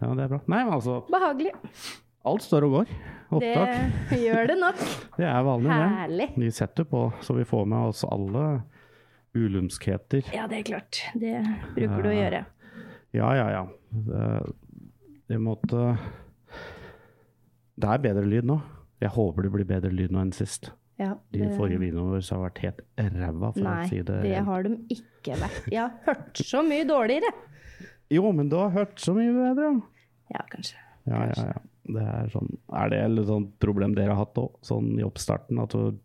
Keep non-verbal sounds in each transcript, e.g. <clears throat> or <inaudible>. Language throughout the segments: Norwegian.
Ja, det er bra. Nei, men altså, Behagelig. alt står og går. Opptak. Det gjør det nok. <laughs> Det er vanlig, det. Herlig. Vi setter på, så vi får med oss alle ulumskheter. Ja, det er klart. Det bruker du å gjøre. Ja, ja, ja. Det, det måtte Det er bedre lyd nå. Jeg håper det blir bedre lyd nå enn sist. Ja, De forrige videoene våre har vært helt ræva, for Nei, å si det. det har de ikke vært. Jeg har hørt så mye dårligere. Jo, men du har hørt så mye bedre. Ja, kanskje. Ja, ja, ja. Det er sånn Er det et sånn problem dere har hatt òg, sånn i oppstarten? At du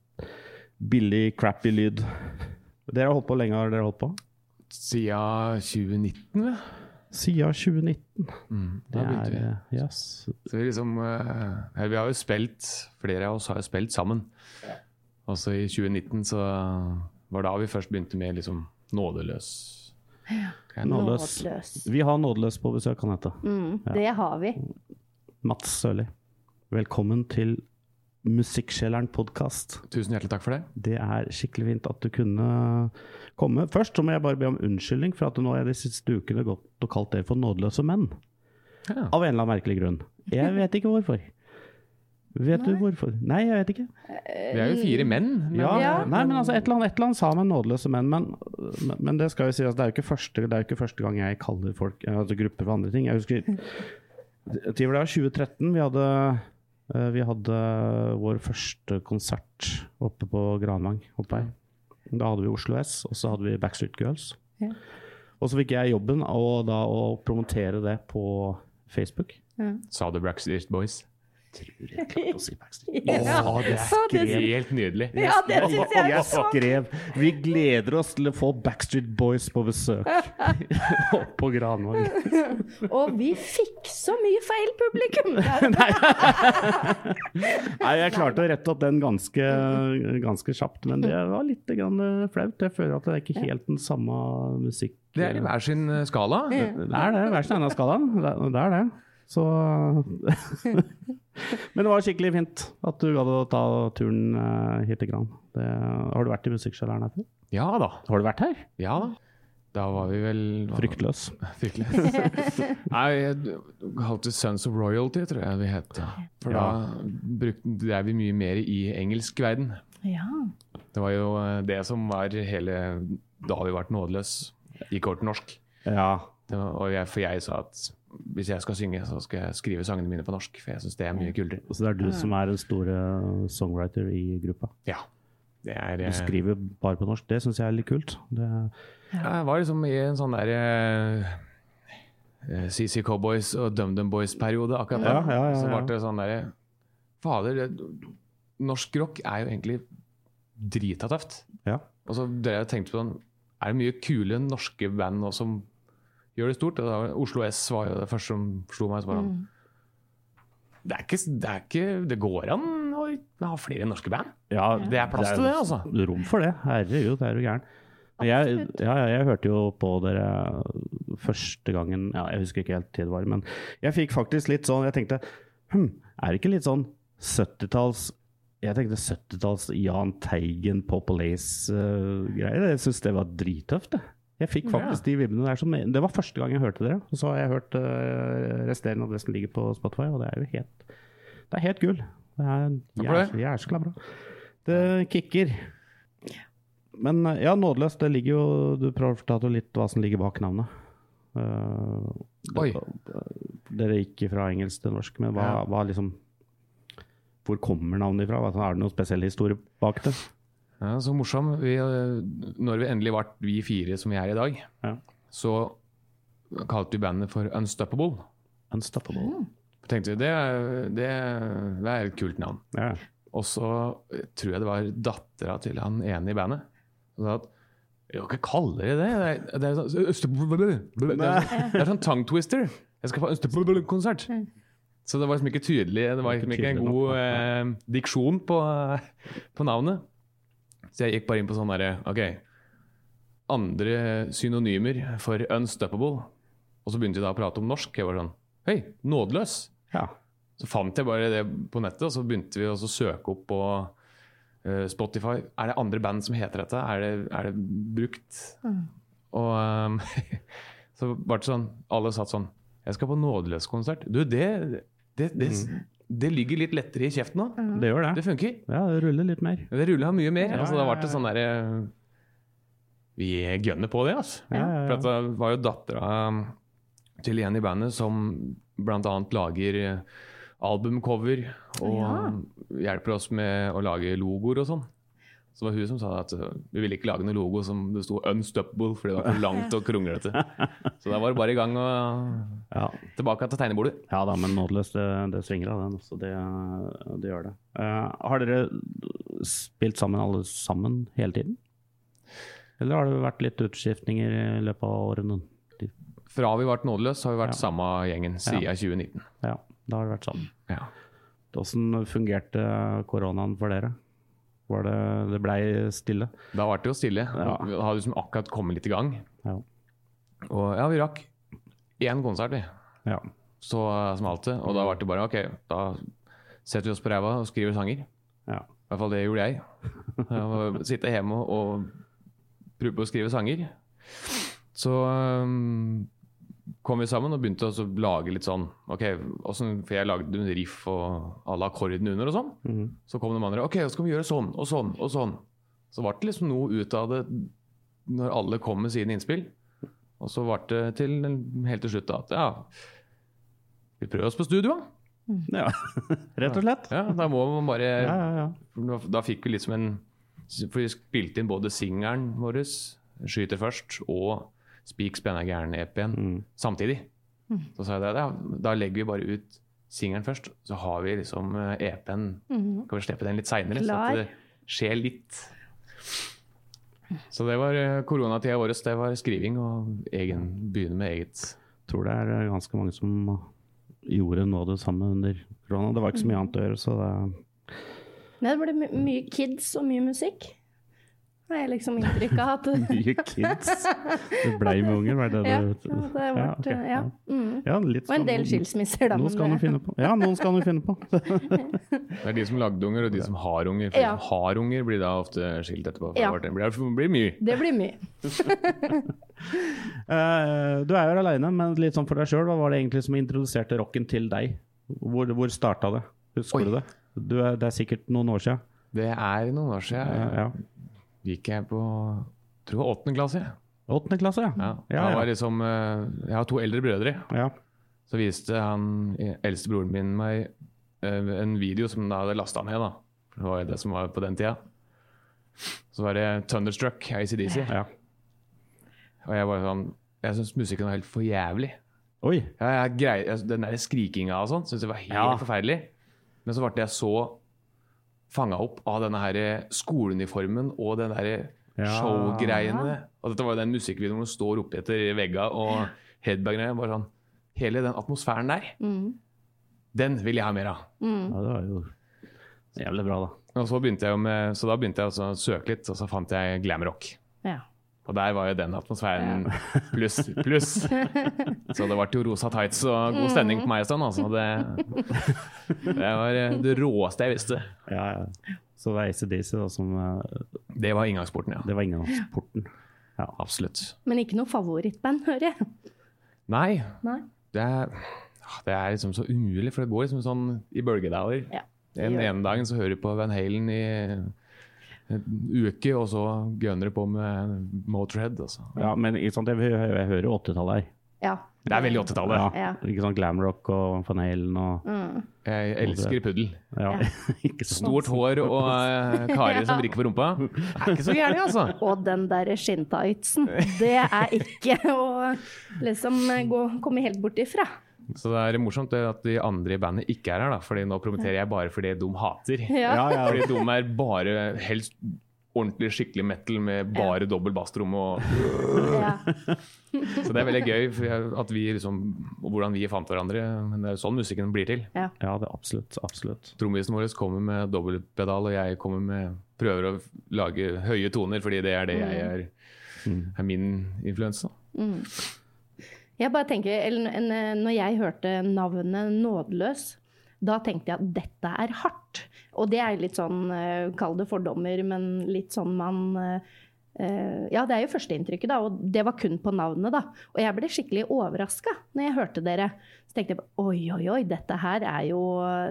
Billig, crappy lyd. Dere har holdt på lenge, har dere holdt på? Siden 2019, vel? Siden 2019. Mm, Det er vi. eh, Yes. Så vi liksom eh, Vi har jo spilt, flere av oss har jo spilt sammen. Også i 2019 så var da vi først begynte med liksom nådeløs. Nådeløs. Nådeløs. Vi har Nådeløs på besøk, Anette. Mm, ja. det har vi. Mats Sørli. Velkommen til Musikksjeleren podkast. Tusen hjertelig takk for det. Det er skikkelig fint at du kunne komme. Først så må jeg bare be om unnskyldning for at nå har de siste ukene gått og kalt dere for nådeløse menn. Ja. Av en eller annen merkelig grunn. Jeg vet ikke hvorfor. Vet du hvorfor? Nei, jeg vet ikke. Vi er jo fire menn. Men, Ja, Ja. Nei, men altså, et eller annet, et eller annet sa med nådeløse menn, men, men det skal jo sies, det er jo ikke første, det er jo ikke første gang jeg kaller folk, altså grupper for andre ting. Jeg husker til det var 2013, vi hadde, eh, vi hadde vår første konsert oppe på Granvang, oppe her. Da hadde vi Oslo S, og så hadde vi Backstreet Girls. Ja. Og så fikk jeg jobben og da å promotere det på Facebook. Sa du Backstreet Boys? Tror jeg klarte å si Backstreet. <laughs> Ja. Åh, det skrev Helt nydelig. Ja, det syns jeg jeg skrev Vi gleder oss til å få Backstreet Boys på besøk opp <laughs> på Granvang. <laughs> Og vi fikk så mye feil publikum! Nei, jeg klarte å rette opp den ganske, ganske kjapt, men det var litt grann flaut. Jeg føler at det er ikke helt den samme musikk... Det er i hver sin eh, skala. Det er det. Hver sin ende av skalaen. Er- det er det. Så <laughs> Men det var skikkelig fint at du gadd å ta turen eh, hit til Gran. Det, har du vært i Musikksjaleren her før? Ja da. Har du vært her? Ja da. Da var vi vel Fryktløs. <laughs> Fryktløs. <laughs> Nei, jeg kalte det Sons of Royalty, tror jeg vi het. For da brukte, drev vi mye mer i engelsk verden. Ja. Det var jo eh, det som var hele Da vi vært nådeløs, gikk over til norsk. Ja. Det var, og jeg, for jeg sa at hvis jeg skal synge, så skal jeg skrive sangene mine på norsk. For jeg syns det er mye kulere. Så det er du som er den store songwriter i gruppa? Ja. Det er Du eh, skriver bare på norsk. Det syns jeg er litt kult. Det, Jeg var liksom i en sånn der eh, eh, CC Cowboys og DumDum Boys-periode akkurat da. Ja, ja, ja, Så ja. ble det sånn derre Fader, det, norsk rock er jo egentlig drita tøft. ja. Og så drev jeg og tenkte på sånn Er det mye kule norske band nå som gjør det stort? Da, Oslo S var jo det første som slo meg. Så bare, sånn, det, er ikke, det er ikke Det går an å ha flere norske band. ja Det er plass til det, altså. Rom for det. Herregud, det er du gæren. Jeg, ja, ja, jeg hørte jo på dere første gangen ja, Jeg husker ikke helt tid det var, men jeg fikk faktisk litt sånn Jeg tenkte hm, er det ikke litt sånn 70-talls Jeg tenkte 70-talls Jahn Teigen, Popolace-greier. Uh, jeg syns det var drittøft, det. Jeg fikk faktisk de vibbene der. Som, det var første gang jeg hørte dere. Og så har jeg hørt uh, resterende av det som ligger på Spotify, og det er jo helt Det er helt gull. Det er jæskla bra. Det kicker. Men eh, ja, nådeløst. det ligger jo Du prøver å fortelle litt hva som ligger bak navnet. Det- Oi. Dere gikk fra engelsk til norsk, men hva, Ja. hva liksom Hvor kommer navnet ifra? Er det noen spesiell historie bak det? Ja, så morsom. Vi, eh, når vi endelig ble vi fire som vi er i dag, Ja. så kalte vi bandet for Unstoppable. Unstoppable. Tenkte vi, det, er- det, det er et kult navn. Ja. Og så eh, tror jeg det var dattera til han ene i bandet som sa at jo, hva kaller de det det. Er, det er, sånn, det er, sånn, det er sånn tongue twister. Jeg skal på Unstoppable-konsert. Så det var liksom ikke tydelig. Det var liksom ikke en god eh, diksjon på, på navnet. Så jeg gikk bare inn på sånn derre OK. Andre synonymer for unstoppable. Og så begynte de da å prate om norsk. Jeg var sånn Hei, nådeløs! Ja. Så fant jeg bare det på nettet, og så begynte vi å søke opp på eh, Spotify. Er det andre band som heter dette? Er det, er det brukt? Og um, <laughs> så ble det sånn Alle satt sånn Jeg skal på Nådeløs-konsert. Du, det, det, det, det ligger litt lettere i kjeften nå. Det gjør Det det. funker. Ja, det ruller litt mer. Det ruller mye mer. Ja, altså, det har vært det sånn derre Vi gønner på det, altså. Ja, ja, For at det var jo dattera til en i bandet som bl.a. lager eh, albumcover og Ja. hjelper oss med å lage logoer og sånn. Så det var hun som sa at uh, vi ville ikke lage noe logo som det sto 'Unstoppable', fordi det var for langt og kronglete. <laughs> Så da var det bare i gang og Ja. tilbake til tegnebordet. Ja da, men nådeløst, det, det svinger av den. Så det, det gjør det. Uh, har dere spilt sammen alle sammen hele tiden? Eller har det vært litt utskiftninger i løpet av årene? Fra vi ble nådeløse, har vi vært Ja. samme gjengen siden Ja. 2019. Ja, da har vi vært sammen. Ja. Hvordan fungerte koronaen for dere? Var det, det blei stille? Da ble det jo stille. Ja. Vi hadde liksom akkurat kommet litt i gang. Ja. Og ja, vi rakk én konsert, vi. Ja. Så smalt det. Og da ble det bare OK, da setter vi oss på ræva og skriver sanger. ja. I hvert fall det gjorde jeg. jeg sitte hjemme og prøve på å skrive sanger. Så um, kom vi sammen og begynte å lage litt sånn ok, For jeg lagde en riff og alle akkordene under og sånn. Mhm. Så kom de andre. Ok, så skal vi gjøre sånn og sånn og sånn. Så ble det liksom noe ut av det når alle kom med sine innspill. Og så ble det til helt til slutt da, at ja Vi prøver oss på studio, da. ja. <laughs> Rett og slett. Ja, da må man bare Ja, ja, ja. da, da fikk vi liksom en For vi spilte inn både singelen vår, 'Skyter først', og 'Spik spenna gæren'-EP-en Mm. samtidig. Så sa jeg det, da, da legger vi bare ut singelen først, så har vi liksom eh, EP-en Kan vi slippe den litt seinere, så at det skjer litt. Så det var eh, koronatida vår. Det var skriving og egen, begynne med eget. tror det er eh, ganske mange som gjorde noe av det samme under korona. Det var ikke så mye annet å gjøre, så det Nei, det ble my mye kids og mye musikk. Har jeg liksom inntrykk av at <laughs> Nye kids. Det blei med unger, var det det Ja, du ja, det ble, Ja, okay. ja. Mm. Ja, litt Og en del sånn- skilsmisser, da. Noen skal han det- finne på. Ja, noen skal du finne på. <laughs> Det er de som lagde unger, og de som har unger. For Ja. de som har unger, blir da ofte skilt etterpå. Ja. det blir, blir mye. Det blir mye. uh, <laughs> du er jo aleine, men litt sånn for deg sjøl, hva var det egentlig som introduserte rocken til deg? Hvor, hvor starta det? Husker Oi. du det? Du er, det er sikkert noen år siden. Det er noen år siden. Ja, ja. Gikk jeg på tror var åttende klasse. Åttende klasse, ja. Ja. Ja, ja. var liksom, eh, jeg har to eldre brødre. ja. Så viste han eldste broren min meg eh, en video som han hadde lasta ned. da. Det var det som var på den tida. Så var det Thunderstruck, ACDC. ja. Og jeg var sånn Jeg syns musikken var helt for jævlig. Oi. Ja, jeg grei, jeg- den der skrikinga og sånn syntes jeg var helt forferdelig. Men så ble jeg så fanga opp av denne her skoleuniformen og den der Ja. showgreiene. Og dette var jo den musikkvideoen hvor du står oppi etter vegga og headbanger. Bare sånn, hele den atmosfæren der, Mm. den vil jeg ha mer av. Mm. Ja, det var jo jævlig bra, da. Og så, begynte jeg med, så da begynte jeg å søke litt, og så fant jeg glam rock. Ja. Og der var jo den atmosfæren <laughs> pluss, pluss. Så det ble jo rosa tights og god stemning på meg en stund. Altså. Det, det var eh, det råeste jeg visste. Ja, ja. Så det var ACDC da, som eh, Det var inngangsporten, ja. Det var inngangsporten. Ja. Absolutt. Men ikke noe favorittband, hører jeg. Nei, Nei. det er, det er liksom så umulig, for det går liksom sånn i bølgedaler. Ja, En Den ene dagen så hører du på Van Halen i uke, og så gønner du på med Motorhead. Altså. ja, men ikke sant, jeg, jeg, jeg hører jo 80-tallet her. Ja. Det er veldig 80-tallet. Ja, Ja. Ikke sånn glamrock og Van Halen og Mm. Jeg elsker puddel. Ja, Ja. <laughs> Stort hår og uh, karer som <laughs> vrikker på rumpa. Det er ikke så gærent, altså. <laughs> Og den derre skinntightsen, det er ikke å liksom gå, komme helt bort ifra. Så det er morsomt det at de andre i bandet ikke er her, da. Fordi nå promoterer jeg bare fordi de hater. Ja. Ja, ja. Fordi de er bare helst ordentlig skikkelig metal med bare dobbel basstromme Og, Ja. <laughs> så det er veldig gøy at vi liksom, og hvordan vi fant hverandre. Men det er sånn musikken blir til. Ja, det er absolutt. Absolutt. Trommisen vår kommer med dobbeltpedal, og jeg kommer med prøver å lage høye toner, fordi det er det jeg er, Mm. er min influense. da. Jeg bare tenker, Når jeg hørte navnet Nådeløs, da tenkte jeg at dette er hardt. Og det er litt sånn, eh, kall det fordommer, men litt sånn man eh, eh, Ja, det er jo førsteinntrykket, da, og det var kun på navnet, da. Og jeg ble skikkelig overraska når jeg hørte dere. Så tenkte jeg oi, oi, oi, dette her er jo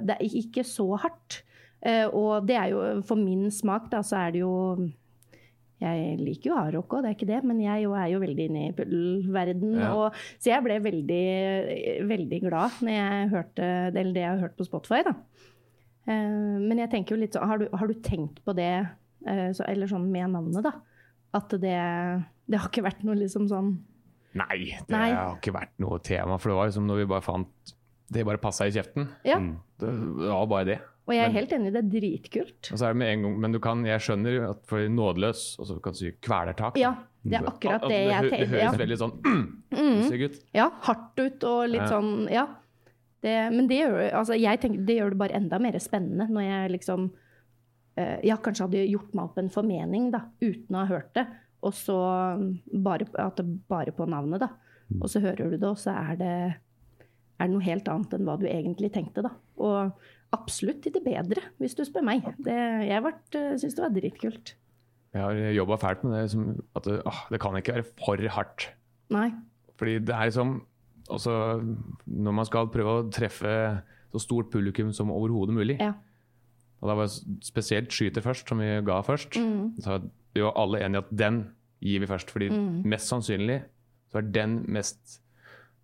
Det er ikke så hardt. Og det er jo for min smak, da, så er det jo jeg liker jo hardrock òg, det er ikke det, men jeg jo er jo veldig inne i puddel-verden. Ja. Så jeg ble veldig, veldig glad når jeg hørte det, det jeg har hørt på Spotify. da. Eh, Men jeg tenker jo litt sånn, har du, har du tenkt på det, eh, så, eller sånn med navnet, da? At det, det har ikke vært noe liksom sånn Nei, det Nei. har ikke vært noe tema. For det var liksom når vi bare fant Det bare passa i kjeften. Ja. Det var bare det. Og jeg er Men- helt enig, det er dritkult. Er det med en gang, Men du kan, jeg skjønner at for nådeløs, og så kan du si kvelertak. Ja, det er akkurat At- det jeg tenker. Det høres Ja. veldig sånn <clears throat> stygg ut. Ja, hardt ut og litt Ja. sånn Ja. Det, men det gjør, altså, jeg tenker, det gjør det bare enda mer spennende når jeg liksom uh, Ja, kanskje hadde gjort meg opp en formening da, uten å ha hørt det, og så mm, bare, at det bare på navnet, da. Og så hører du det, og så er det, er det noe helt annet enn hva du egentlig tenkte, da. Og absolutt til det bedre, hvis du spør meg. Det, jeg syns det var dritkult. Jeg har jobba fælt med det. Som, at det, åh, det kan ikke være for hardt. Nei. Fordi det er liksom også Når man skal prøve å treffe så stort publikum som overhodet mulig Ja. Og da var spesielt Skyter først, som vi ga først. Mm. Så vi var alle enige at den gir vi først. Fordi Mm. mest sannsynlig så er den mest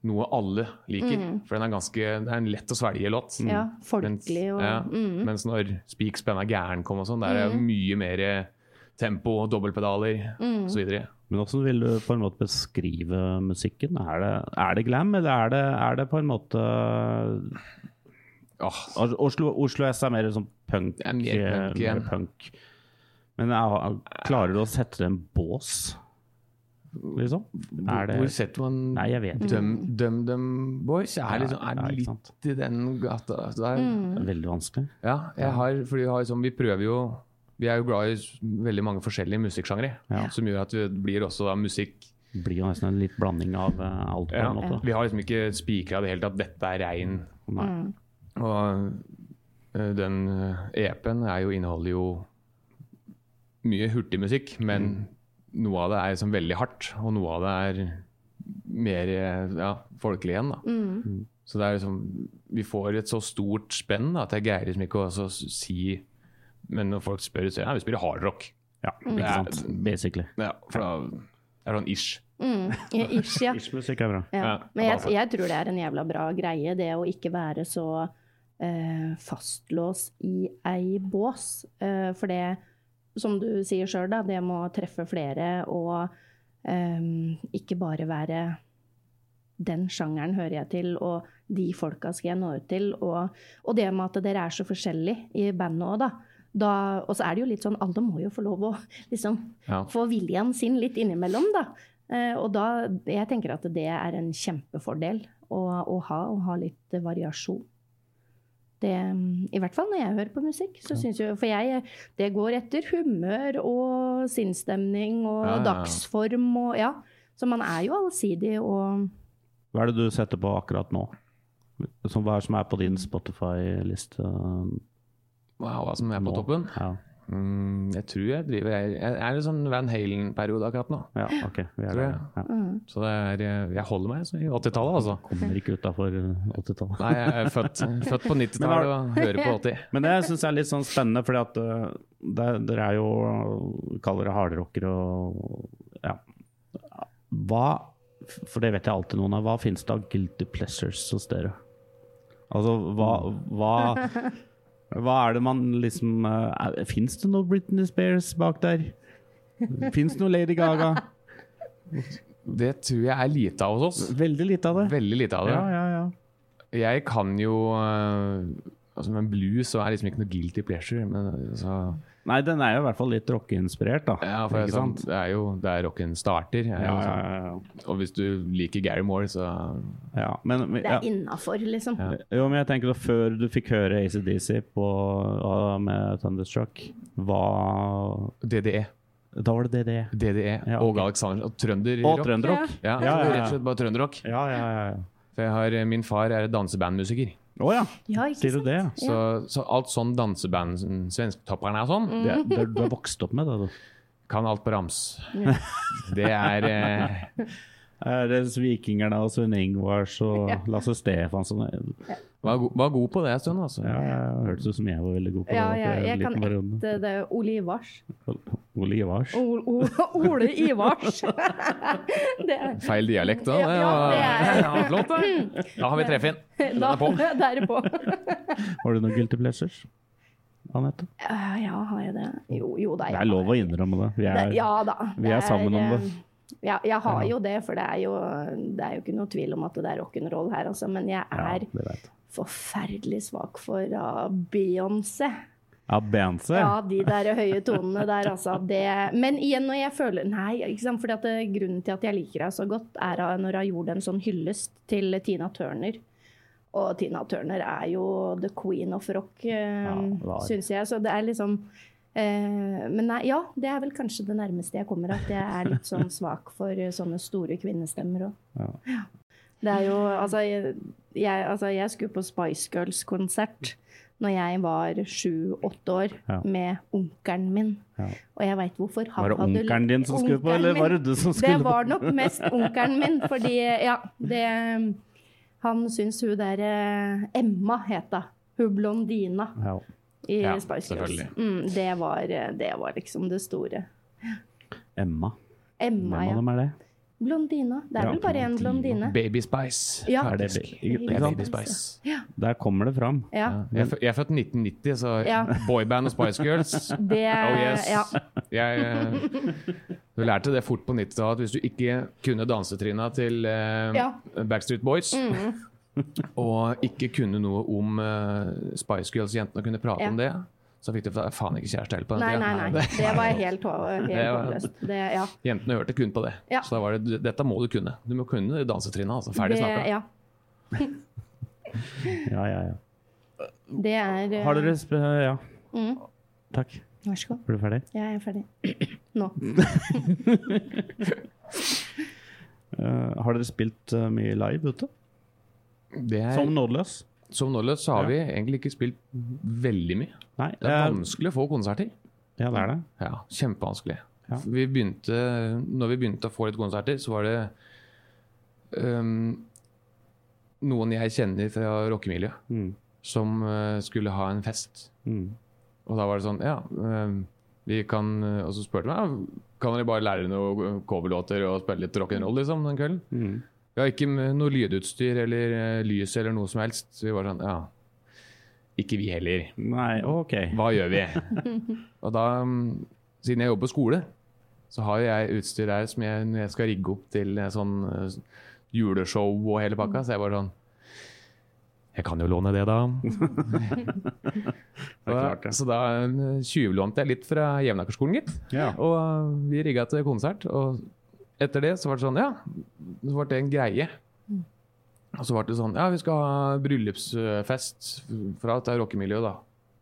noe alle liker. Mm. For den er ganske Det er en lett å svelge låt. Ja, Mens, folkelig og ja, mm. mens når Spik spenna gæren kom og sånn, der er det mye mer tempo, dobbeltpedaler Mm. osv. Men hvordan vil du på en måte beskrive musikken? Er det, er det glam, eller er det, er det på en måte oh. Oslo, Oslo S er mer sånn punk. Er mer punk eh, mer punk. Men er, klarer du å sette det i en bås, liksom? Er det Hvor setter man Nei, jeg vet ikke. Døm, Dum Boys? Er, liksom, er ja, litt sant. i den gata der. Mm. Veldig vanskelig. Ja, jeg har, fordi har liksom, vi prøver jo Vi er jo glad i veldig mange forskjellige musikksjangre, Ja. som gjør at det blir også da musikk blir jo nesten en litt blanding av uh, alt på ja. en måte. Vi har liksom ikke spikra det helt at dette er rein. Mm. Og uh, den uh, EP-en er jo, inneholder jo mye hurtigmusikk, men noe av det er liksom veldig hardt, og noe av det er mer eh, ja, folkelig igjen. da. Mm. Så det er liksom, vi får et så stort spenn da, at jeg greier liksom ikke å også si Men når folk spør, så ja, vi spiller hardrock. Ja, mm. ikke sant. Basically. Ja, for da er det sånn ish. Mm. Ja, Ish, ja. <laughs> Ish-musikk er bra. ja. Men jeg, altså. jeg tror det er en jævla bra greie, det å ikke være så eh, fastlåst i ei bås. Eh, for det, som du sier sjøl, da, det må treffe flere og um, ikke bare være den sjangeren hører jeg til, og de folka skal jeg nå ut til. Og, og det med at dere er så forskjellige i bandet òg, da. da. Og så er det jo litt sånn, alle må jo få lov å <laughs> liksom Ja. få viljen sin litt innimellom, da. Eh, og da, jeg tenker at det er en kjempefordel å, å ha, å ha litt variasjon. Det, I hvert fall når jeg hører på musikk. Så synes jeg, for jeg, det går etter humør og sinnsstemning og Ja, ja, ja. dagsform og ja. Så man er jo allsidig og Hva er det du setter på akkurat nå? Som, hva er det som er på din Spotify-liste? Wow, hva som er på nå? toppen? Ja. Mm, jeg tror jeg driver Jeg, jeg er litt sånn Van Halen-periode akkurat nå. ja, ok. Vi er der. jeg. Ja. mm, Så det er, jeg holder meg så i 80-tallet, altså. Kommer ikke utafor 80-tallet. Nei, jeg er født, født på <laughs> 90-tallet og hører på <laughs> 80. Men det syns jeg er litt sånn spennende, fordi at uh, dere er jo Kaller det hardrockere og ja. Hva For det vet jeg alltid noen av. Hva finnes det av guilty pleasures hos dere? Altså, hva Hva, <laughs> hva er det man liksom uh, Fins det noe Britney Spears bak der? Fins det noe Lady Gaga? Det tror jeg er lite av hos oss. Veldig lite av det. Veldig lite av det. Ja, ja, ja. Jeg kan jo uh, altså Med blues så er liksom ikke noe guilty pleasure. Men altså, Nei, den er jo i hvert fall litt rockeinspirert, da. ja, for det, er sånn, sant? det er jo der rocken starter. er Ja, ja, ja, ja. Og hvis du liker Gary Moore, så ja. Men, Det er innafor, liksom. Ja. Jo, men jeg tenker da før du fikk høre ACDC på, med Thunderstruck, hva DDE. Da var det DDE. DDE Ja, og. Alexander og trønderrock. Og trønderrock. Ja, Ja, ja, ja. rett og slett bare trønderrock. Ja, ja, ja. ja. For jeg har, min far er dansebandmusiker. Å ja, Ja, ikke sier du det? ja? Så, så alt sånn danseband, svensktopperne er sånn, Det, er- det, du har vokst opp med det, du. kan alt på rams. <laughs> Det er eh, Er det Vikingerne og Sven Ingvars og Ja. Lasse Stefansson? var, go var god på det en stund, altså. Ja, ja, hørtes ut som jeg var veldig god på Ja, det. ja, en jeg kan ett. Det er Ole Ivars. Ole Ivars. O- O- Ole Ivars. <laughs> det er, Feil dialekt da. Ja, Det ja, var, er- ja, flott, da. Da har vi treff inn. Den er på. <laughs> det er på. Har du noen guilty pleasures, Anette? Ja, ja, har jeg det? Jo, jo da. Det er lov å innrømme det. Vi er, Det, ja da. vi er sammen om det. eh, Ja, jeg har Ja. jo det, for det er jo, det er jo ikke noe tvil om at det er rock'n'roll her, altså. Men jeg er det forferdelig svak for uh, Beyoncé. Ja, Beyoncé? Ja, de der høye tonene der, altså. Det, men igjen, når jeg føler Nei, ikke sant. Fordi det, grunnen til at jeg liker henne så godt, er når hun gjorde en sånn hyllest til Tina Turner. Og Tina Turner er jo the queen of rock, uh, det syns jeg. Så det er liksom eh, Men nei, ja, det er vel kanskje det nærmeste jeg kommer at jeg er litt sånn svak for eh, sånne store kvinnestemmer òg. Ja. Det er jo Altså, jeg, jeg, altså, jeg skulle på Spice Girls-konsert når jeg var sju-åtte år, Ja. med onkelen min. Ja. Og jeg veit hvorfor. Han Var det onkelen din som skulle på, eller var det du som skulle på? Det var nok mest onkelen min, fordi ja, det Han syns hun der eh, Emma het hun. Hun blondina Ja. i Ja, Spice Girls. Mm, det, var, eh, det var liksom det store. Emma. Emma, Hvem av dem er det? Blondina. Det er Ja, vel bare en blondine. Baby Spice. Ja. Er det? Baby Spice. Der kommer det fram. Ja. Ja. Jeg, er jeg er født 1990, så Ja. boyband og Spice Girls <laughs> Det Oh yes. ja. Jeg, eh, du lærte det fort på 90-tallet at hvis du ikke kunne dansetrinna til uh, Ja. Backstreet Boys, Mm. <laughs> og ikke kunne noe om uh, Spice Girls-jentene og kunne prate Ja. om det, så fikk du faen ikke kjæreste heller på den Nei, tida. nei, nei. <laughs> Det var helt, helt håpløst. Ja. Jentene hørte kun på det. Ja. Så da var det dette må du kunne. Du må kunne dansetrinnet. Altså. Ferdig snakka. ja. <laughs> Ja, ja, ja. Det er eh, Har dere sp Ja, mm. takk. Vær så god. Er du ferdig? Ja, Jeg er ferdig. <clears throat> Nå. uh, <laughs> har dere spilt uh, mye live ute? Det er, Som nådeløs? Som nådeløs så har vi egentlig ikke spilt veldig mye. Nei, Det er vanskelig å få konserter. ja, det er det. Ja, kjempevanskelig. Ja. Vi begynte, når vi begynte å få litt konserter, så var det um, noen jeg kjenner fra rockemiljøet, Mm. som uh, skulle ha en fest. Mm. Og da var det sånn Ja, um, vi kan øh, Og så spurte de meg kan dere bare lære noen coverlåter og spille litt rock'n'roll liksom, den kvelden. Mm. Vi har ikke noe lydutstyr eller øh, lys eller noe som helst. Så vi var sånn Ja, ikke vi heller. Nei, OK. Hva gjør vi? <laughs> og da, mm, siden jeg jobber på skole, så har jeg utstyr der som jeg, jeg skal rigge opp til eh, sånn eh, juleshow og hele pakka, så jeg var sånn Jeg kan jo låne det, da. <laughs> Det klart, ja. Så da eh, tjuvlånte jeg litt fra Jevnakerskolen, gitt. Ja. Og eh, vi rigga til konsert. Og etter det så var det sånn, ja. Så ble det en greie. Og så ble det sånn, ja, vi skal ha bryllupsfest fra dette rockemiljøet, da.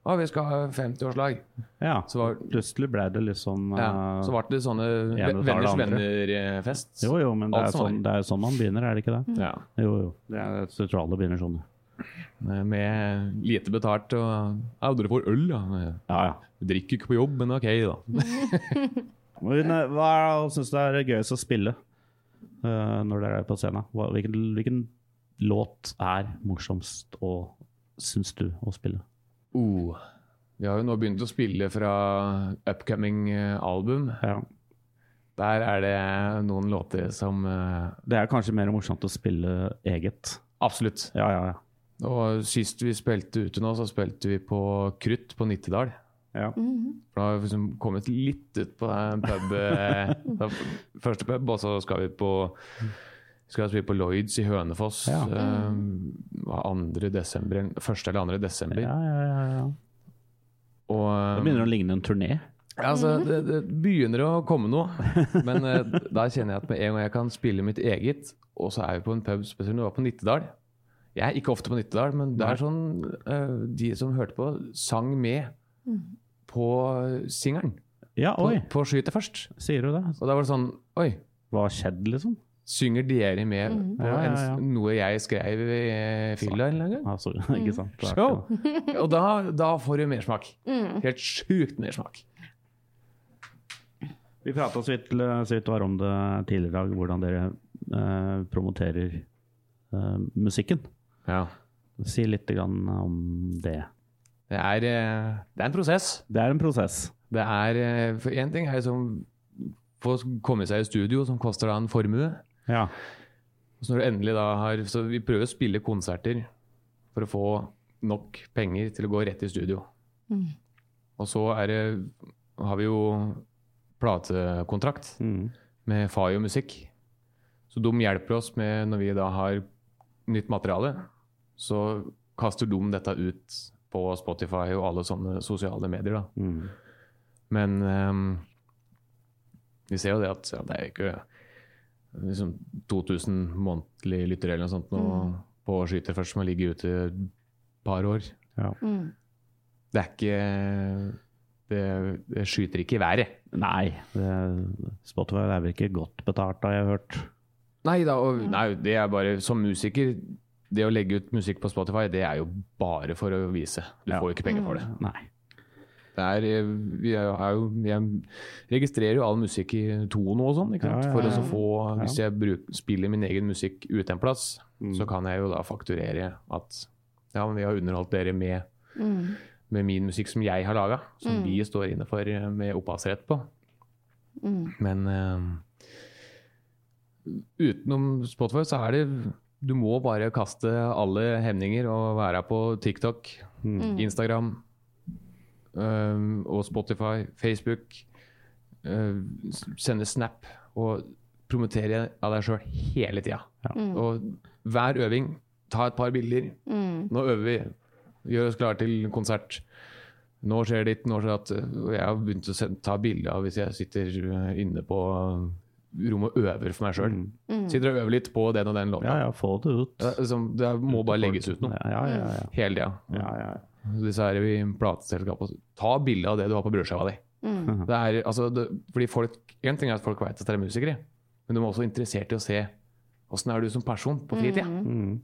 Og vi skal ha 50-årslag. ja. Så var, Plutselig ble det liksom ja, eh, så ble det sånne venners venner-fest. Jo, jo, men det er, som sånn, det er sånn man begynner, er det ikke det? Ja, Jo, jo. Det er, alle begynner sånn. med lite betalt og Ja, dere får øl, da. Ja, ja. Vi drikker ikke på jobb, men ok, da. <laughs> <laughs> Men, eh, hva syns du er gøyest å spille uh, når dere er på scenen? Hva, hvilken, hvilken låt er morsomst å syns du å spille? Uh, vi har jo nå begynt å spille fra upcoming eh, album. Ja. Der er det noen låter som uh, Det er kanskje mer morsomt å spille eget. Absolutt. Ja, ja, ja. Og sist vi spilte ute nå, så spilte vi på Krutt på Nittedal. Ja. Mhm. For da har vi liksom kommet litt ut på den pub. eh, <laughs> da- Første pub, og så skal vi på skal spille på Lloyds i Hønefoss Ja. eh, hva, 2. desember, første 1. eller 2. desember. ja, ja, ja, ja. Og, eh, Det begynner å ligne en turné. Altså, det, det begynner å komme noe, men uh, da kjenner jeg at med en gang jeg kan spille mitt eget, og så er vi på en pub, spesielt når vi var på Nittedal. Jeg er ikke ofte på Nittedal, men det er sånn uh, de som hørte på, sang med på singelen. Ja, på, oi, på skytet først. sier du det? Og da var det sånn Oi, Hva har skjedd, liksom? synger dere med Mm. på Ja, ja, en, noe jeg skrev i fylla en gang? Altså, <laughs> ikke sant? Det er Show! ikke- Og da, da får du mersmak. Mm. Helt sjukt mersmak. Vi prata så vidt, så vidt var om det tidligere i dag, hvordan dere eh, promoterer eh, musikken. Ja. Si litt grann om det. Det er, eh, det er en prosess. Det er en prosess. Det er eh, For én ting er liksom få komme seg i studio, som koster da en formue. Ja. Så når du endelig da har Så vi prøver å spille konserter for å få nok penger til å gå rett i studio. Mm. Og så er det har vi jo platekontrakt Mm. med Fayo Musikk. Så de hjelper oss med når vi da har nytt materiale, så kaster de dette ut på Spotify og alle sånne sosiale medier. da. Mm. Men um, vi ser jo det at ja, det er ikke liksom 2000 månedlige lyttere eller noe sånt nå på Skyter først, som har ligget ute et par år. Mm. Det er ikke det, det skyter ikke i været. Nei, det, Spotify er vel ikke godt betalt, har jeg hørt. Nei da, og, nei, det er bare som musiker Det å legge ut musikk på Spotify, det er jo bare for å vise. Du Ja. får jo ikke penger for det. Nei. det er, eh, vi er, er jo, jeg registrerer jo all musikk i tono og sånn, ikke? Ja, ja, for å få Hvis jeg bruk, spiller min egen musikk ute en plass, Mm. så kan jeg jo da fakturere at ja, men vi har underholdt dere med, Mm. med min musikk som jeg har laga, som Mm. vi står inne for eh, med opphavsrett på. Mm. Men uh, utenom Spotify så er det Du må bare kaste alle hemninger og være på TikTok, Mm. Instagram um, og Spotify, Facebook. Uh, sende Snap og promotere av deg sjøl hele tida. Mm. Og hver øving, ta et par bilder. Mm. Nå øver vi. Gjør oss klare til konsert. Nå skjer det ditt, nå skjer det at Jeg har begynt å ta bilde av hvis jeg sitter eh, inne på rommet og øver for meg sjøl. Mm. Sitter og øver litt på den og den låta. Ja, ja, få det ut. Det, er liksom, det må bare legges ut noe. Ja, ja, ja. Hele tida. ja, ja. Disse her i plateselskapet. Ta bilde av det du har på brødskiva di. Mm. Det er, altså, det, fordi folk, En ting er at folk vet at dere er musikere, men de er også interessert i å se åssen er du som person på fritida. Mm.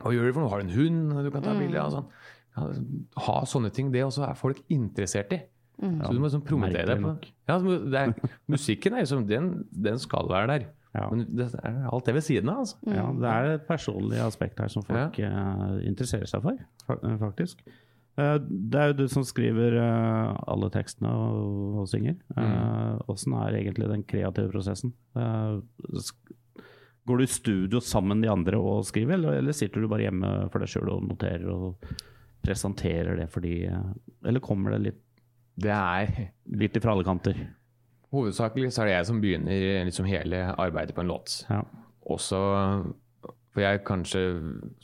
Hva gjør du for noe? Har du en hund du kan ta Mm. bilde av? Sånn. Ja, ha sånne ting. Det også er folk interessert i. Mm. Så du må liksom promotere deg på ja, det er, Musikken er liksom, den, den skal være der. Ja. Men det er alt det ved siden av. Altså. ja, det er et personlig aspekt her som folk eh, interesserer seg for, eh, faktisk. Uh, det er jo du som skriver uh, alle tekstene og, og synger. Åssen er egentlig den kreative prosessen? Eh, sk- går du i studio sammen med de andre og skriver, eller, eller sitter du bare hjemme for deg sjøl og noterer og presenterer det for de Eller kommer det litt, Det er litt fra alle kanter? Hovedsakelig så er det jeg som begynner liksom hele arbeidet på en låt. Ja. Også For jeg kanskje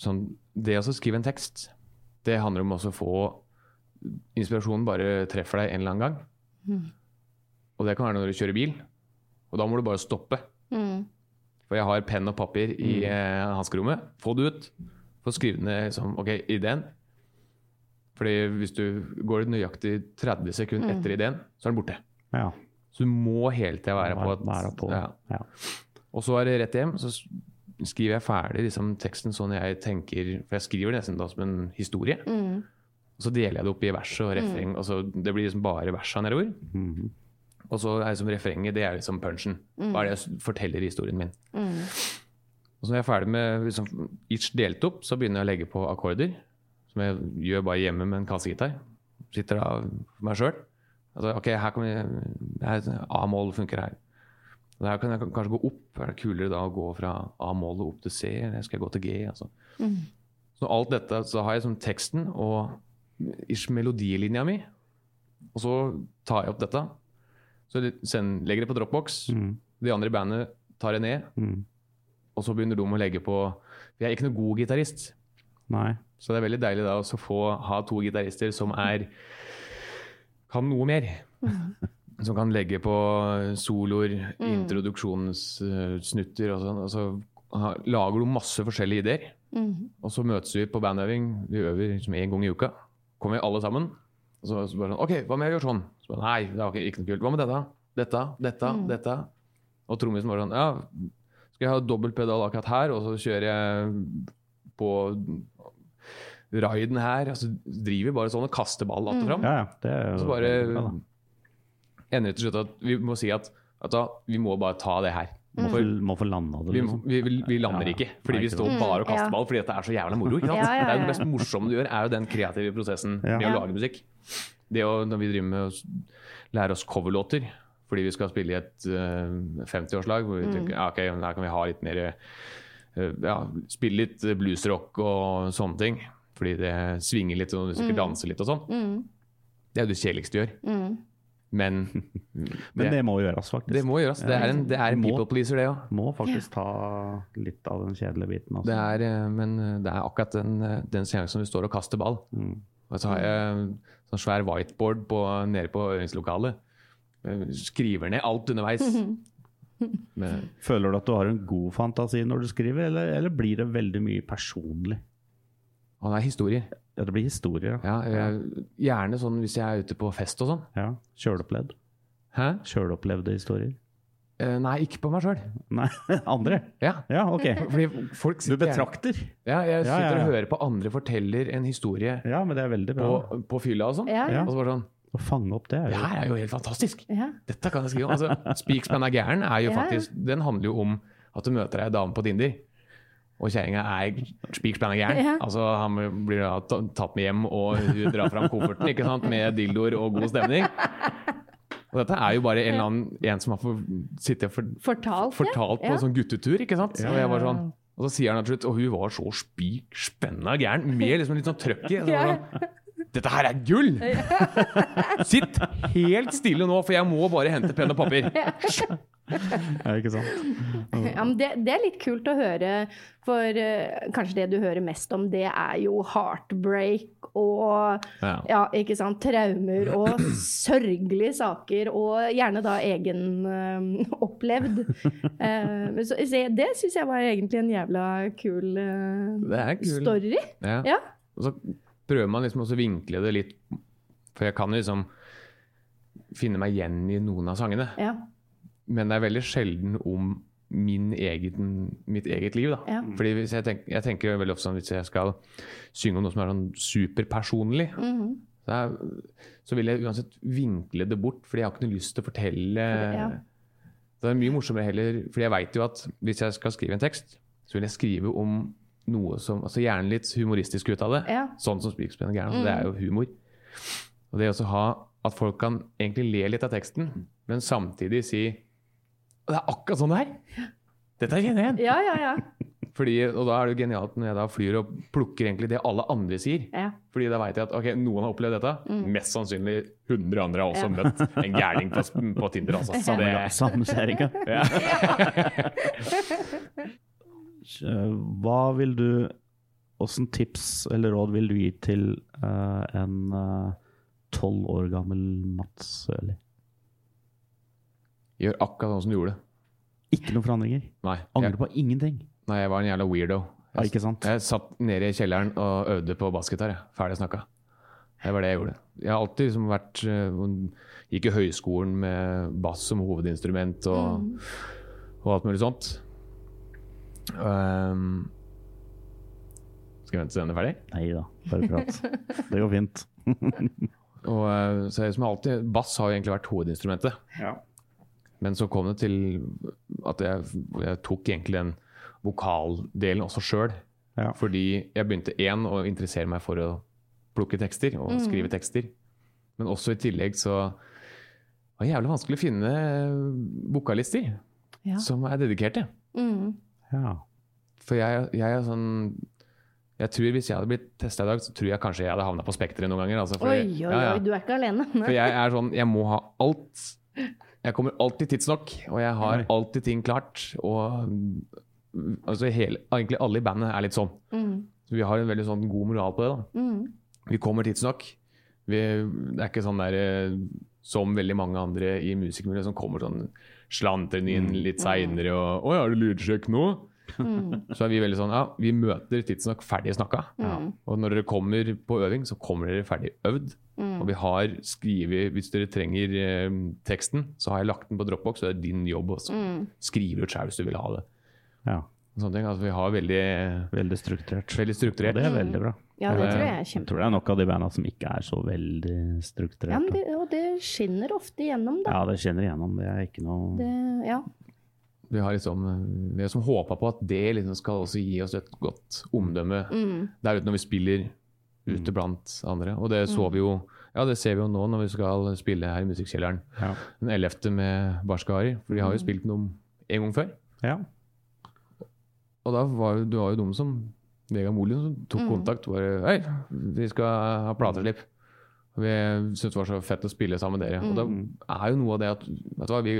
sånn Det å skrive en tekst, det handler om også å få Inspirasjonen bare treffer deg en eller annen gang. Mm. Og det kan være når du kjører bil. Og da må du bare stoppe. Mm. For jeg har penn og papir i eh, hanskerommet. Få det ut. Få skrevet ned liksom, ok, ideen. Fordi hvis du går nøyaktig 30 sekunder etter ideen, så er den borte. ja. Så du må hele tida være på. at- Være på. Ja. Ja. Og så er det rett hjem. Så skriver jeg ferdig liksom, teksten sånn jeg tenker For jeg skriver nesten da som en historie. Mm. Og så deler jeg det opp i vers og refreng. Og så Det blir liksom bare versa nedover. Mm. Og så er liksom refrenget det er liksom punchen. Hva er det jeg forteller i historien min? Mm. Og så når jeg er ferdig med liksom, each delt opp, så begynner jeg å legge på akkorder. Som jeg gjør bare hjemme med en kassegitar. Sitter da for meg sjøl. Altså, ok, her kan vi A-mål funker her. Og her kan jeg kanskje gå opp. Er det kulere da å gå fra A-målet opp til C, eller skal jeg gå til G? Altså. Mm. Så alt dette, så har jeg som teksten og ish melodilinja mi. Og så tar jeg opp dette. Så jeg send, legger det på Dropbox. Mm. De andre i bandet tar det ned. Mm. Og så begynner de å legge på For jeg er ikke noen god gitarist. Nei. Så det er veldig deilig da å få ha to gitarister som er kan noe mer. Som kan legge på soloer, introduksjonssnutter og sånn. Og så ha, lager du masse forskjellige ideer. Mm. Og så møtes vi på bandøving. Vi øver liksom én gang i uka. Kommer vi alle sammen. Og så, så bare sånn OK, hva om jeg gjør sånn? Så bare, Nei, det var ikke, noe kult. Hva med dette? Dette, dette, Mm. dette. Og trommisen var sånn Ja, skal jeg ha dobbelt pedal akkurat her, og så kjører jeg på riden her. Altså, så driver vi bare sånn og kaster ball att og fram. Ja, ja. Det er jo så bare ja, ender det til slutt at vi må si at, at da, vi må bare ta det her. Må få, må få landa det, liksom. vi, vi, vi lander Ja, ja. ikke, fordi Nei, vi står bare og kaster Mm, ja. ball fordi dette er så jævla moro. Ikke sant? Ja, ja, Det er det mest morsomme du gjør, er jo den kreative prosessen Ja. med å lage musikk. Det å, når vi driver med å lære oss coverlåter fordi vi skal spille i et uh, 50-årslag, hvor vi Mm. tenker ja, ok, her kan vi ha litt mer uh, ja, Spille litt bluesrock og sånne ting. Fordi det svinger litt, og du sikkert danser litt og sånn. Mm, Det er jo det kjedeligste du gjør. mm. Men <laughs> Men det må gjøres, faktisk. det må gjøres. Det er en, det er en Må. people pleaser, det òg. Må faktisk ta litt av den kjedelige biten. også. Det er, eh, men eh, det er akkurat den, eh, den seansen vi står og kaster ball. Mm. Og så har jeg sånn svær whiteboard på, nede på øvingslokalet. Skriver ned alt underveis. <laughs> Men, Føler du at du har en god fantasi når du skriver, eller, eller blir det veldig mye personlig? Og det er historier. Ja, det blir historier. Ja, jeg, gjerne sånn hvis jeg er ute på fest og sånn. Ja. Sjølopplevd. Sjølopplevde historier. Eh, nei, ikke på meg sjøl. <laughs> Nei, andre? Ja. Ja, ok. <laughs> Fordi folk Du sitter du betrakter? Ja, jeg sitter ja, ja. og hører på andre forteller en historie Ja, men det er veldig bra. på, på fylla og sånn. Ja, Ja. Og så bare sånn Å fange opp det er Det jo her er jo helt fantastisk! ja. Dette kan jeg skrive om. Altså, Speakspan er gæren er jo <laughs> Ja. faktisk Den handler jo om at du møter ei dame på Tinder. Og kjerringa er spik er gæren. Ja. Altså, han blir da tatt med hjem, og hun drar fram kofferten ikke sant? med dildoer og god stemning. Og dette er jo bare en eller annen en som har for, sittet og for, Fortalt, fortalt på ja. sånn guttetur, ikke sant? Og jeg var sånn og så sier han til slutt Og hun var så spik spenna gæren, med liksom litt sånn trøkk i. Så sånn, Dette her er gull! Sitt helt stille nå, for jeg må bare hente penn og papir. <laughs> Ja, ikke sant? <laughs> Ja, men det, det er litt kult å høre, for uh, kanskje det du hører mest om, det er jo heartbreak og Ja. ja, ikke sant, traumer og sørgelige saker, og gjerne da egenopplevd. Uh, <laughs> så, så det syns jeg var egentlig en jævla kul, eh, kul. story. Ja. Ja. Og så prøver man liksom også å vinkle det litt, for jeg kan liksom finne meg igjen i noen av sangene. Ja. Men det er veldig sjelden om min egen, mitt eget liv. Da. Ja. Fordi hvis jeg, tenker, jeg tenker veldig ofte sånn hvis jeg skal synge om noe som er sånn superpersonlig, Mhm. så, er, så vil jeg uansett vinkle det bort, fordi jeg har ikke noe lyst til å fortelle Ja. Det er mye morsommere heller, fordi jeg veit jo at hvis jeg skal skrive en tekst, så vil jeg skrive om noe som altså Gjerne litt humoristisk ut av det. Ja. Sånn som Spikerspenn og gæren. Mm. Det er jo humor. Og det også ha at folk kan egentlig le litt av teksten, men samtidig si Det er akkurat sånn det er! Dette kjenner jeg igjen! Ja, ja, ja. <laughs> Fordi, og da er det jo genialt når jeg da flyr og plukker egentlig det alle andre sier. ja. Fordi da veit jeg at ok, noen har opplevd dette. Mest sannsynlig 100 andre har også møtt en gærning på, på Tinder. Altså. Så det, Samme kjerringa. ja. Eh, <laughs> Hva vil du Åssen tips eller råd vil du gi til uh, en tolv år gammel Mats Sørli? Gjør akkurat sånn som du gjorde. Ikke noen forandringer? Nei, Angrer jeg, på ingenting? nei, jeg var en jævla weirdo. Ja, ikke sant? Jeg satt nede i kjelleren og øvde på bassgitar. jeg. Ferdig snakka. Det var det jeg gjorde. Jeg har alltid liksom vært eh, Gikk i høyskolen med bass som hovedinstrument og, og alt mulig sånt. Um, skal vi vente til den er ferdig? Nei da, bare prat. Det går fint. <laughs> Og, eh, så jeg, som alltid, bass har jo egentlig vært hovedinstrumentet. Ja. Men så kom det til at jeg, jeg tok egentlig den vokaldelen også sjøl. Ja. Fordi jeg begynte én å interessere meg for å plukke tekster og skrive tekster. Men også i tillegg så var det jævlig vanskelig å finne vokalister Ja. som er dedikerte. Mm. ja. For jeg, jeg er sånn Jeg tror Hvis jeg hadde blitt testa i dag, så tror jeg kanskje jeg hadde havna på Spekteret noen ganger. Altså, Oi, oi, ja, ja. oi, du er ikke alene. For jeg er sånn, jeg må ha alt. Jeg kommer alltid tidsnok, og jeg har alltid ting klart. Og mm, altså hele, egentlig alle i bandet er litt sånn. Mm. Så vi har en veldig sånn god moral på det. da. Mm. Vi kommer tidsnok. Vi, det er ikke sånn der eh, som veldig mange andre i musikermiljøet som kommer sånn slantrende inn litt seinere og 'Å ja, er det lydsjekk nå?' Mm. <laughs> Så er vi veldig sånn Ja, vi møter tidsnok ferdig snakka. Mm. Og når dere kommer på øving, så kommer dere ferdig øvd. Mm. Og vi har skrevet Hvis dere trenger eh, teksten, så har jeg lagt den på Dropbox, så det er din jobb også. Mm. skrive ut sjøl hvis du vil ha det. Ja, Sånne ting. Altså, vi har veldig, veldig strukturert. veldig Og det er veldig bra. Ja, det tror jeg er Jeg tror det er nok av de banda som ikke er så veldig Ja, men det, og det skinner ofte igjennom, da. Ja, det skinner igjennom. Det er ikke noe Det, ja. Vi har liksom, vi har liksom håpa på at det liksom skal også gi oss et godt omdømme Mm. der ute når vi spiller ute blant andre. Og det så vi jo Ja, det ser vi jo nå når vi skal spille her i Musikkkjelleren Ja. den 11. med Barskari. For de har jo spilt noe en gang før. ja. Og da var jo, det var jo de som Vegard Molin som tok kontakt. og Bare Hei, vi skal ha plateslipp. Vi syntes det var så fett å spille sammen med dere. Og da er jo noe av det at vet du hva, vi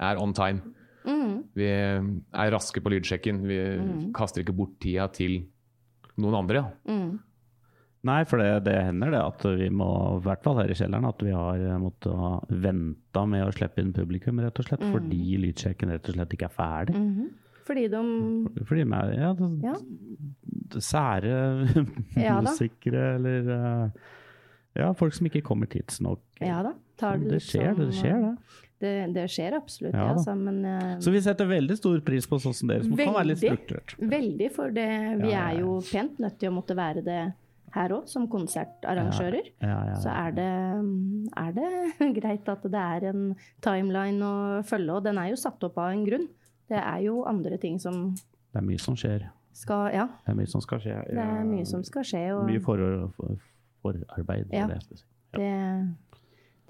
er on time. Mm. Vi er raske på lydsjekken. Vi kaster ikke bort tida til noen andre. Ja. Mm. Nei, for det, det hender det at vi må, i hvert fall her i kjelleren, at vi har måttet ha venta med å slippe inn publikum, rett og slett. Fordi lydsjekken rett og slett ikke er ferdig. Mhm. Fordi de Fordi med, ja, det, Ja. sære <laughs> Ja musikere eller eh, ja, folk som ikke kommer tidsnok. Ja da. Tar det, det skjer, skjer, det som- skjer det. Det, det skjer absolutt, Ja ja, altså, men eh, Så vi setter veldig stor pris på sånn som dere, som kan være litt Veldig. strukturert. Veldig, for det, vi Ja, ja, er jo pent nødt til å måtte være det her òg, som konsertarrangører. Ja, ja, Så er det, er det <laughs> greit at det er en timeline å følge, og den er jo satt opp av en grunn. Det er jo andre ting som Det er mye som skjer. skal Ja, Det er mye som skal skje. det er mye som skal skje, og Mye for, for, forarbeid. Ja. det det,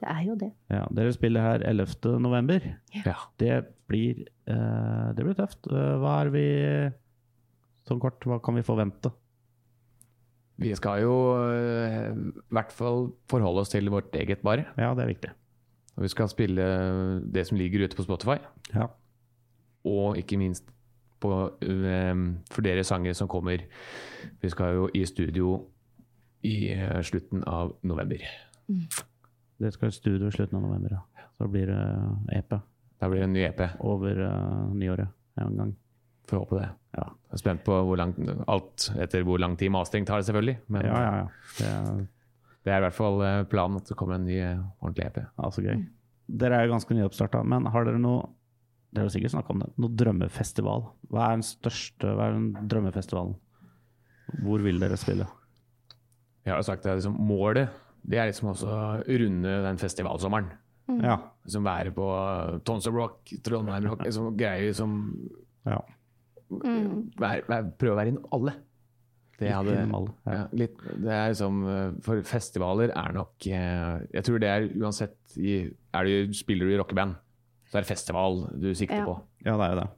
det er jo det. Ja, dere spiller her 11. november. Ja. Det blir, eh, det blir tøft. Eh, hva er vi Sånn kort, hva kan vi forvente? Vi skal jo eh, i hvert fall forholde oss til vårt eget bar. Ja, det er viktig. Og vi skal spille det som ligger ute på Spotify, Ja. og ikke minst på, eh, for dere sanger som kommer. Vi skal jo i studio i eh, slutten av november. Det skal i studio i slutten av november. Ja. Så blir det EP Da blir det en ny EP. over uh, nyåret en gang. Får håpe det. Ja. Jeg er spent på hvor lang, alt etter hvor lang tid mastering tar, selvfølgelig. Men ja, ja, ja. Det er det er i hvert fall eh, planen at det kommer en ny eh, ordentlig EP. ja, så gøy. Dere er jo ganske nyoppstarta, men har dere noe Dere har sikkert snakka om det. Noe drømmefestival? Hva er den største Hva er den drømmefestivalen? Hvor vil dere spille? Jeg har jo sagt det, liksom, målet det er liksom også å runde den festivalsommeren. Ja. Liksom være på Tons of Rock, Trondheim Rock, liksom greier som ja. Være, vær, Prøve å være innom alle. Det hadde alle, ja. ja, litt, Det er liksom eh, For festivaler er nok eh, Jeg tror det er uansett i, er du, Spiller du i rockeband, så er det festival du sikter Ja. på. ja, det er jo det.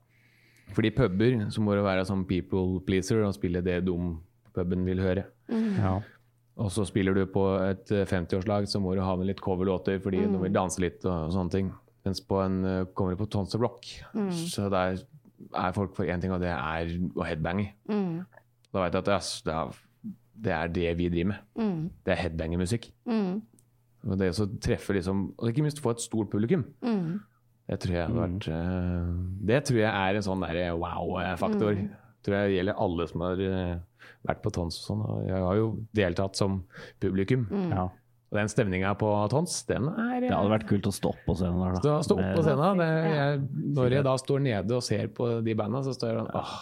Fordi puber så må du være sånn people pleaser og spille det dum puben vil høre. Ja. Og så spiller du på et eh, 50-årslag, så må du ha med litt coverlåter fordi du vil danse litt og sånne ting. Mens på en, eh, kommer du på Tons of Rock, så der er folk for én ting, og det er å headbange. Mm. Da vet jeg at det er, det er, det er det vi driver med. Mm. Det er headbangermusikk. Mm. Og det å treffe liksom, og ikke minst få et stort publikum, Mm. det tror jeg hadde vært eh, Det tror jeg er en sånn derre wow-faktor. Tror jeg gjelder alle som har eh, vært på Tons og sånn. Og jeg har jo deltatt som publikum. ja. Og den stemninga på Tons, den er Det hadde vært kult å stå opp på scenen der, da. Stå opp på scenen. Det, jeg, når jeg da står nede og ser på de banda, så står jeg sånn åh,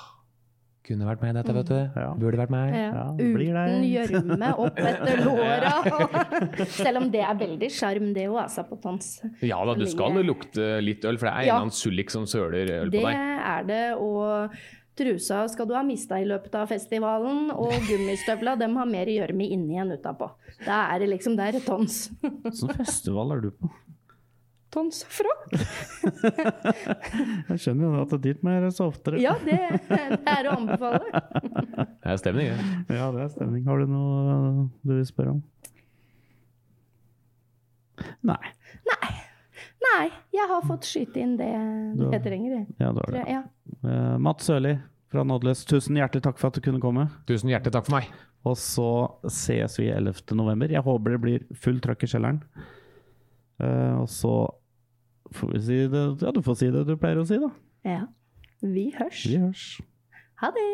kunne vært meg i dette, vet du. Ja. Burde vært meg. Ja. Ja, det blir. Uten gjørme opp etter <laughs> låra. Selv om det er veldig sjarm, det òg, altså, på Tons. Ja da, du skal lukte litt øl, for det er en eller annen sullik som søler øl på deg. Det er det, og trusa skal du ha mista i løpet av festivalen, og gummistøvla dem har mer gjørme inni enn utapå. Da er det liksom der tons. Hvilken festival er du på? Tons frokk? Jeg skjønner jo at det er dit må gjøres oftere. Ja, det, det er å anbefale. Det er stemning, det. Ja, det er stemning. Har du noe du vil spørre om? Nei. Nei, jeg har fått skyte inn det du, jeg trenger. Ja, du det. Ja. Eh, uh, Matt Sørli fra Nådeløs, tusen hjertelig takk for at du kunne komme. Tusen hjertelig takk for meg. Og så ses vi 11.11. Jeg håper det blir fullt trøkk i kjelleren. Uh, og så får vi si det Ja, du får si det du pleier å si, da. Ja. Vi hørs. Vi hørs. Ha det.